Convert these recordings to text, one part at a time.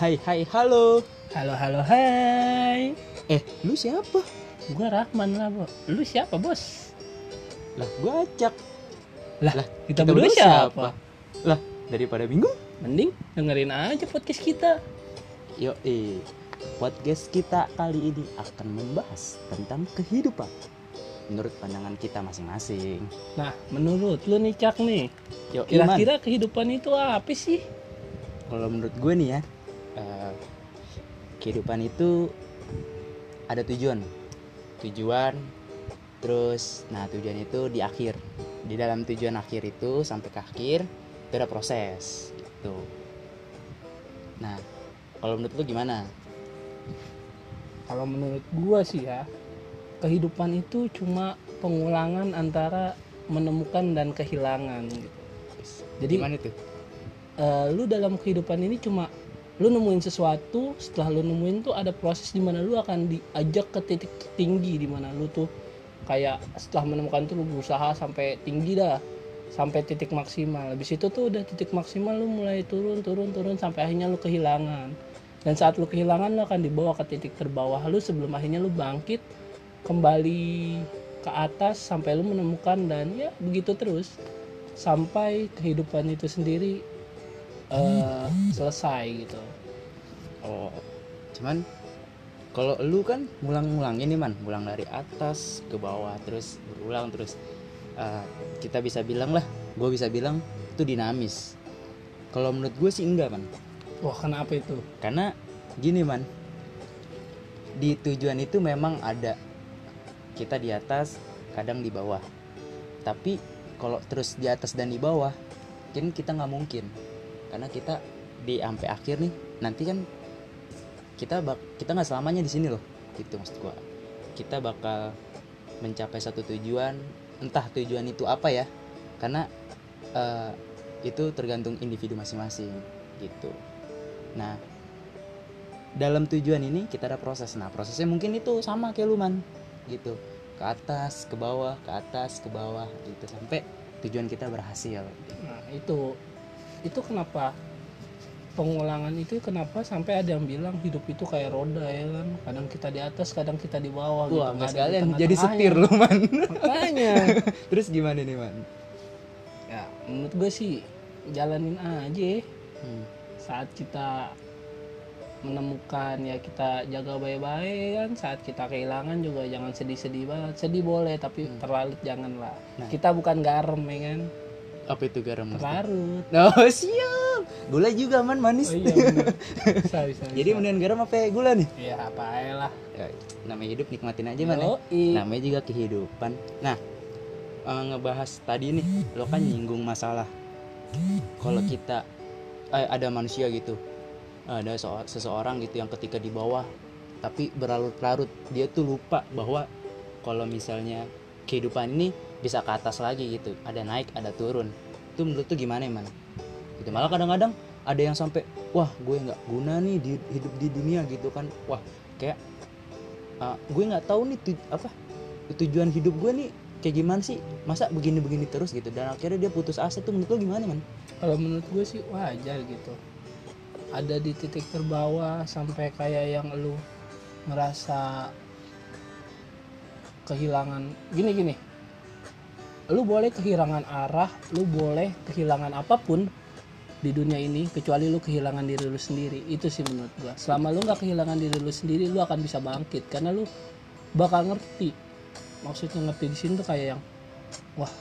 Hai hai halo. Halo halo hai. Eh, lu siapa? Gua Rahman lah, Bo. Lu siapa, Bos? Lah, gua acak. Lah, Lah, kita, berdua siapa? Lah, daripada bingung. Mending dengerin aja podcast kita. Yo, eh. Podcast kita kali ini akan membahas tentang kehidupan menurut pandangan kita masing-masing. Nah, menurut lu nih Cak nih, kira-kira kehidupan itu apa sih? Kalau menurut gue nih ya, kehidupan itu ada tujuan. Tujuan, terus, nah tujuan itu di akhir. Di dalam tujuan akhir itu sampai ke akhir itu ada proses gitu. Nah, kalau menurut lu gimana? Kalau menurut gua sih ya, kehidupan itu cuma pengulangan antara menemukan dan kehilangan gitu. Jadi gimana tuh? eh, lu dalam kehidupan ini cuma lu nemuin sesuatu setelah lu nemuin tuh ada proses di mana lu akan diajak ke titik tinggi di mana lu tuh kayak setelah menemukan tuh lu berusaha sampai tinggi dah sampai titik maksimal. Habis itu tuh udah titik maksimal lu mulai turun turun turun sampai akhirnya lu kehilangan. Dan saat lu kehilangan lu akan dibawa ke titik terbawah lu sebelum akhirnya lu bangkit kembali ke atas sampai lu menemukan dan ya begitu terus. Sampai kehidupan itu sendiri eh, selesai gitu. Oh, cuman kalau lu kan ngulang-ngulangin nih man, ngulang dari atas ke bawah terus berulang terus eh, kita bisa bilang lah, gue bisa bilang itu dinamis. Kalau menurut gue sih enggak man, Wah kenapa itu? karena gini man, di tujuan itu memang ada kita di atas, kadang di bawah. Tapi kalau terus di atas dan di bawah, kan kita nggak mungkin, karena kita di sampai akhir nih, nanti kan kita bak kita nggak selamanya di sini loh, gitu maksud gua. Kita bakal mencapai satu tujuan, entah tujuan itu apa ya, karena eh, itu tergantung individu masing-masing, gitu. Nah, dalam tujuan ini kita ada proses. Nah, prosesnya mungkin itu sama kayak lu man, gitu. Ke atas, ke bawah, ke atas, ke bawah, gitu sampai tujuan kita berhasil. Nah itu itu kenapa pengulangan itu kenapa sampai ada yang bilang hidup itu kayak roda ya kan? Kadang kita di atas kadang kita di bawah gitu. Wah, nggak mas kalian jadi setir lu man. makanya. Terus gimana nih man? ya menurut gue sih jalanin aja. Hmm. saat kita menemukan ya kita jaga baik-baik kan? Saat kita kehilangan juga jangan sedih-sedih banget. Sedih boleh tapi terlalu janganlah. Nah. kita bukan garam ya kan Apa itu garam mas? terlarut Oh siap. Gula juga man manis. oh iya bener. bisa bisa Jadi mendingan garam apa gula nih? ya apa lah Ya, namanya hidup nikmatin aja man. ya. Namanya juga kehidupan nah eh, ngebahas tadi nih lo kan nyinggung masalah kalau kita eh, ada manusia gitu ada so- seseorang gitu yang ketika di bawah tapi berlarut-larut dia tuh lupa bahwa kalau misalnya kehidupan ini bisa ke atas lagi gitu. Ada naik ada turun. Itu menurut tuh gimana man gitu. Malah kadang-kadang ada yang sampai wah gue nggak guna nih di hidup di dunia gitu kan. Wah kayak uh, gue nggak tahu nih tu- apa tujuan hidup gue nih kayak gimana sih? Masa begini-begini terus gitu. Dan akhirnya dia putus asa tuh menurut lo gimana man kalau menurut gue sih wajar gitu. Ada di titik terbawah sampai kayak yang lu merasa kehilangan gini gini lu boleh kehilangan arah lu boleh kehilangan apa pun di dunia ini kecuali lu kehilangan diri lu sendiri. Itu sih menurut gua. Selama lu nggak kehilangan diri lu sendiri lu akan bisa bangkit. Karena lu bakal ngerti. Maksudnya ngerti di sini tuh kayak yang wah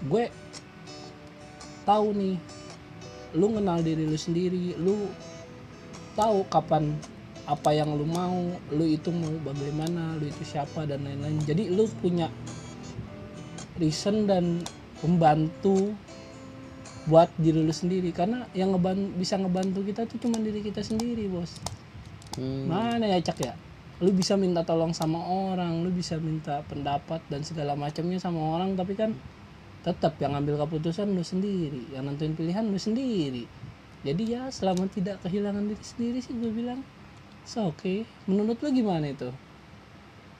gue tahu nih lu kenal diri lu sendiri lu tahu kapan apa yang lu mau lu itu mau bagaimana lu itu siapa dan lain-lain. Jadi lu punya reason dan pembantu buat diri lu sendiri. Karena yang ngeban bisa ngebantu kita tuh cuma diri kita sendiri bos. Mana ya cak ya? Lu bisa minta tolong sama orang lu bisa minta pendapat dan segala macamnya sama orang tapi kan tetap yang ambil keputusan lu sendiri yang nentuin pilihan lu sendiri. Jadi ya selama tidak kehilangan diri sendiri sih gue bilang so oke menurut lu gimana itu?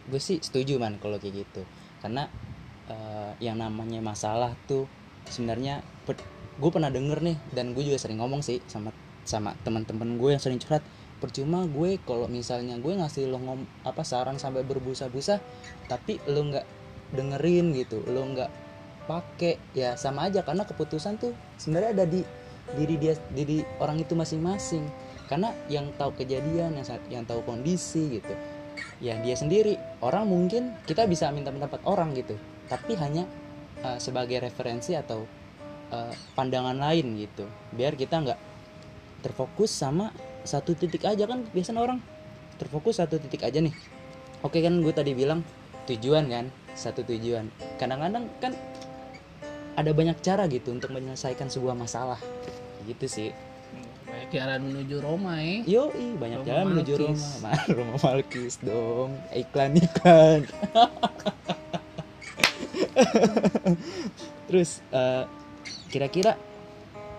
Gue sih setuju man kalau kayak gitu. Karena eh, yang namanya masalah tuh sebenarnya gue pernah denger nih dan gue juga sering ngomong sih sama sama teman-teman gue yang sering curhat. Percuma gue kalau misalnya gue ngasih lo ngom apa saran sampai berbusa-busa tapi lo nggak dengerin gitu lo nggak pakai ya sama aja. Karena keputusan tuh sebenarnya ada di diri dia diri orang itu masing-masing. Karena yang tahu kejadian yang yang tahu kondisi gitu ya dia sendiri. Orang mungkin kita bisa minta pendapat orang gitu tapi hanya uh, sebagai referensi atau uh, pandangan lain gitu. Biar kita nggak terfokus sama satu titik aja kan biasanya orang. Terfokus satu titik aja nih. Oke kan gue tadi bilang tujuan kan satu tujuan. Kadang-kadang kan ada banyak cara gitu untuk menyelesaikan sebuah masalah. Gitu sih. Banyak jalan menuju Roma ya. yo banyak Roma jalan menuju Malkis. Roma. Ma- Roma Malkis dong. Iklan iklan terus eh, kira-kira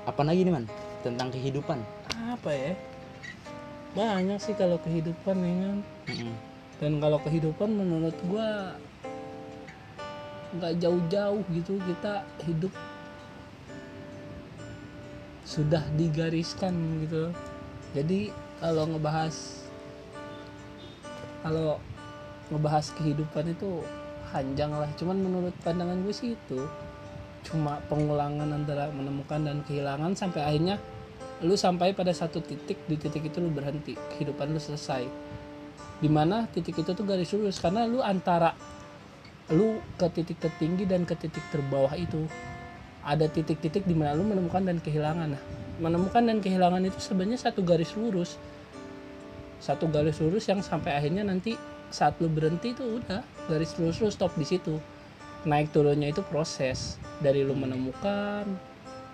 apa lagi nih man tentang kehidupan Apa ya? Banyak sih kalau kehidupan ya kan. Mm-mm. Dan kalau kehidupan menurut gua nggak jauh-jauh gitu kita hidup sudah digariskan gitu. Jadi kalau ngebahas kalau ngebahas kehidupan itu panjang lah. Cuman menurut pandangan gue sih itu. Cuma pengulangan antara menemukan dan kehilangan sampai akhirnya lu sampai pada satu titik di titik itu lu berhenti. Kehidupan lu selesai. Di mana titik itu tuh garis lurus. Karena lu antara lu ke titik tertinggi dan ke titik terbawah itu ada titik-titik di mana lu menemukan dan kehilangan. Nah menemukan dan kehilangan itu sebenarnya satu garis lurus. Satu garis lurus yang sampai akhirnya nanti saat lu berhenti itu udah garis lurus lu stop di situ. Naik turunnya itu proses. Dari lu menemukan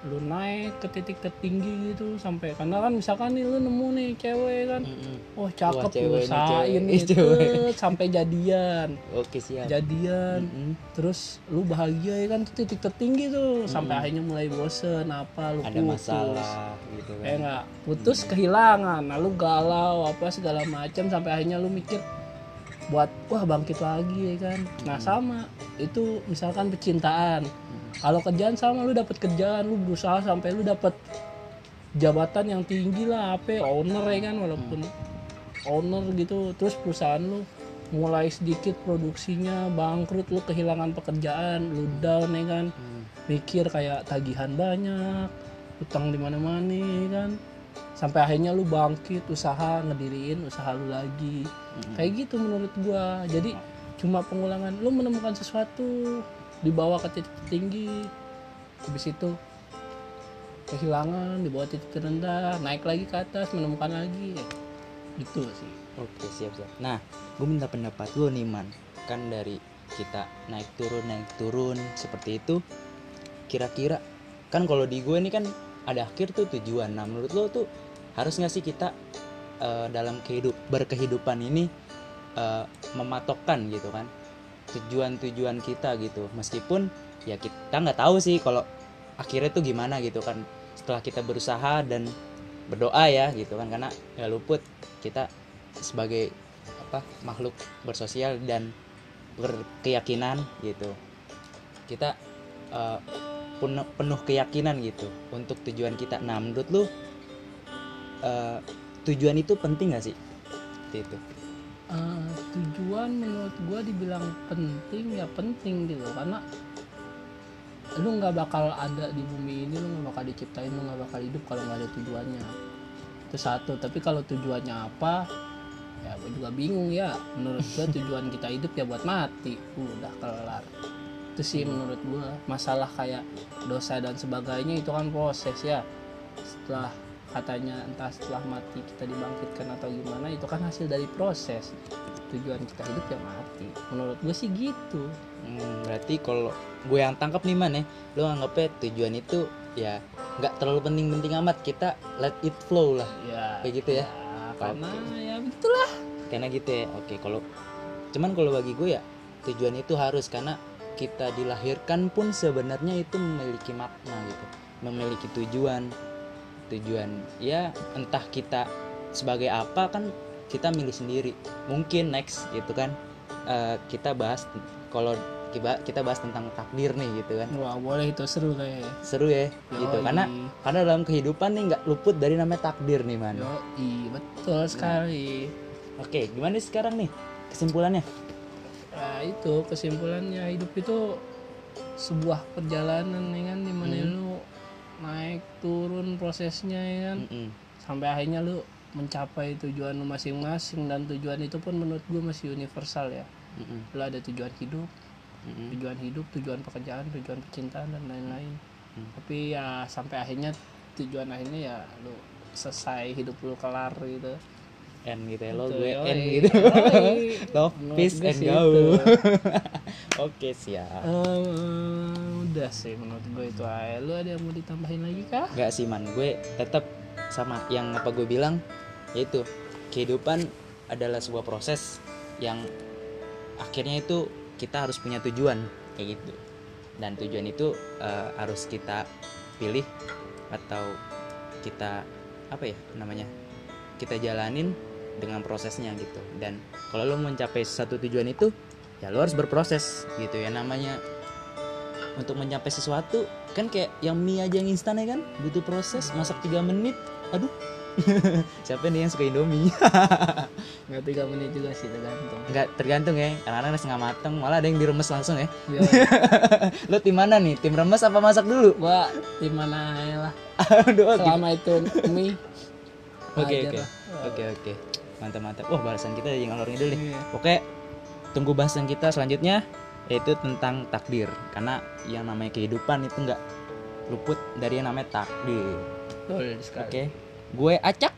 lu naik ke titik tertinggi gitu sampai karena kan misalkan nih lu nemu nih cewek kan Mm-mm. oh cakep Wah, cewek nih, usahain cewek. Itu cewek. sampai jadian. Oke siap. Jadian. Mm-mm. terus lu bahagia ya kan tuh titik tertinggi tuh sampai akhirnya mulai bosen apa lu ada putus. masalah gitu kan. Nggak putus kehilangan lalu galau apa segala macam sampai akhirnya lu mikir buat wah bangkit lagi ya kan. Nah sama itu misalkan percintaan. Kalau kerjaan sama lu dapat kerjaan lu berusaha sampai lu dapat jabatan yang tinggi lah apa owner ya kan walaupun owner gitu. Terus perusahaan lu mulai sedikit produksinya bangkrut lu kehilangan pekerjaan lu down ya kan. Hmm. mikir kayak tagihan banyak utang di mana-mana ya kan sampai akhirnya lu bangkit usaha ngediriin usaha lu lagi kayak gitu menurut gua jadi cuma pengulangan lu menemukan sesuatu dibawa ke titik tinggi habis itu kehilangan dibawa titik terendah naik lagi ke atas menemukan lagi gitu sih Oke siap siap. Nah, gue minta pendapat lo nih man. Kan dari kita naik turun naik turun seperti itu. Kira-kira kan kalau di gue ini kan ada akhir tuh tujuan. Nah menurut lo tuh harus nggak sih kita eh, dalam kehidup berkehidupan ini eh, mematokkan gitu kan? Tujuan-tujuan kita gitu. Meskipun ya kita nggak tahu sih kalau akhirnya tuh gimana gitu kan. Setelah kita berusaha dan berdoa ya gitu kan. Karena ya luput kita sebagai apa makhluk bersosial dan berkeyakinan gitu. Kita eh, penuh, penuh keyakinan gitu untuk tujuan kita. Nah menurut lu eh, tujuan itu penting gak sih? Seperti itu. Eh, tujuan menurut gua dibilang penting ya penting gitu. Karena lu nggak bakal ada di bumi ini lu nggak bakal diciptain lu nggak bakal hidup kalau nggak ada tujuannya. Itu satu. Tapi kalau tujuannya apa ya gue juga bingung ya. Menurut gua tujuan kita hidup ya buat mati. Udah kelar. Itu sih menurut gua. Masalah kayak dosa dan sebagainya itu kan proses ya. Setelah katanya entah setelah mati kita dibangkitkan atau gimana itu kan hasil dari proses. Tujuan kita hidup ya mati. Menurut gue sih gitu. Hmm, berarti kalau gue yang tangkap nih man ya lu anggapnya tujuan itu ya nggak terlalu penting-penting amat. Kita let it flow lah. Ya Kayak gitu ya? karena Oke. ya begitulah. Karena gitu ya? Oke kalau cuman kalau bagi gue ya tujuan itu harus karena kita dilahirkan pun sebenarnya itu memiliki makna gitu. Memiliki tujuan tujuan. Ya entah kita sebagai apa kan kita milih sendiri. Mungkin next gitu kan eh, kita bahas kalau kita bahas tentang takdir nih gitu kan. Wah boleh itu seru kayak. Seru ya gitu. Yoi. karena karena dalam kehidupan nih nggak luput dari namanya takdir nih man. Yo betul sekali. Oke gimana sih sekarang nih kesimpulannya? Nah, itu kesimpulannya hidup itu sebuah perjalanan ya kan di mana lu naik turun prosesnya ya kan Mm-mm. sampai akhirnya lu mencapai tujuan lu masing-masing dan tujuan itu pun menurut gue masih universal ya Mm-mm. lu ada tujuan hidup Mm-mm. tujuan hidup tujuan pekerjaan tujuan percintaan dan lain-lain Hmm. tapi ya sampai akhirnya tujuan akhirnya ya lu selesai hidup lu kelar gitu N gitu ya lo Betul, gue. N gitu love peace and go oke siap Eh, udah sih menurut gue itu aja. Lu ada yang mau ditambahin lagi kah? Nggak sih man. Gue tetap sama yang apa gue bilang yaitu kehidupan adalah sebuah proses yang akhirnya itu kita harus punya tujuan kayak gitu. Dan tujuan itu eh, harus kita pilih atau kita apa ya namanya kita jalanin dengan prosesnya gitu. Dan kalau lo mencapai satu tujuan itu ya lo harus berproses gitu ya. Namanya untuk mencapai sesuatu kan kayak yang mie aja yang instan ya kan? Butuh proses masak 3 menit aduh. Siapa nih yang suka indomie? Nggak tiga menit juga sih tergantung. Nggak tergantung ya. Kadang-kadang nasi nggak mateng malah ada yang diremes langsung ya. Yo, lo tim mana nih? Tim remes apa masak dulu? Gua di mana aja lah. Aduh selama itu mie. Oke oke. oke oke. Mantap mantap. Wah bahasan kita jadi ngalor ngidul nih. Iya. oke tunggu bahasan kita selanjutnya yaitu tentang takdir. Karena yang namanya kehidupan itu nggak luput dari yang namanya takdir. Betul sekali. oke. Gue acak.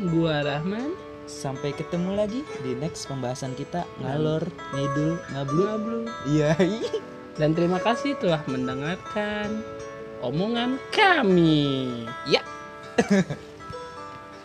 Gua Rahman. sampai ketemu lagi di next pembahasan kita. Ngalor ngidul ngablu. Ngablu. iya. Dan terima kasih telah mendengarkan omongan kami. ya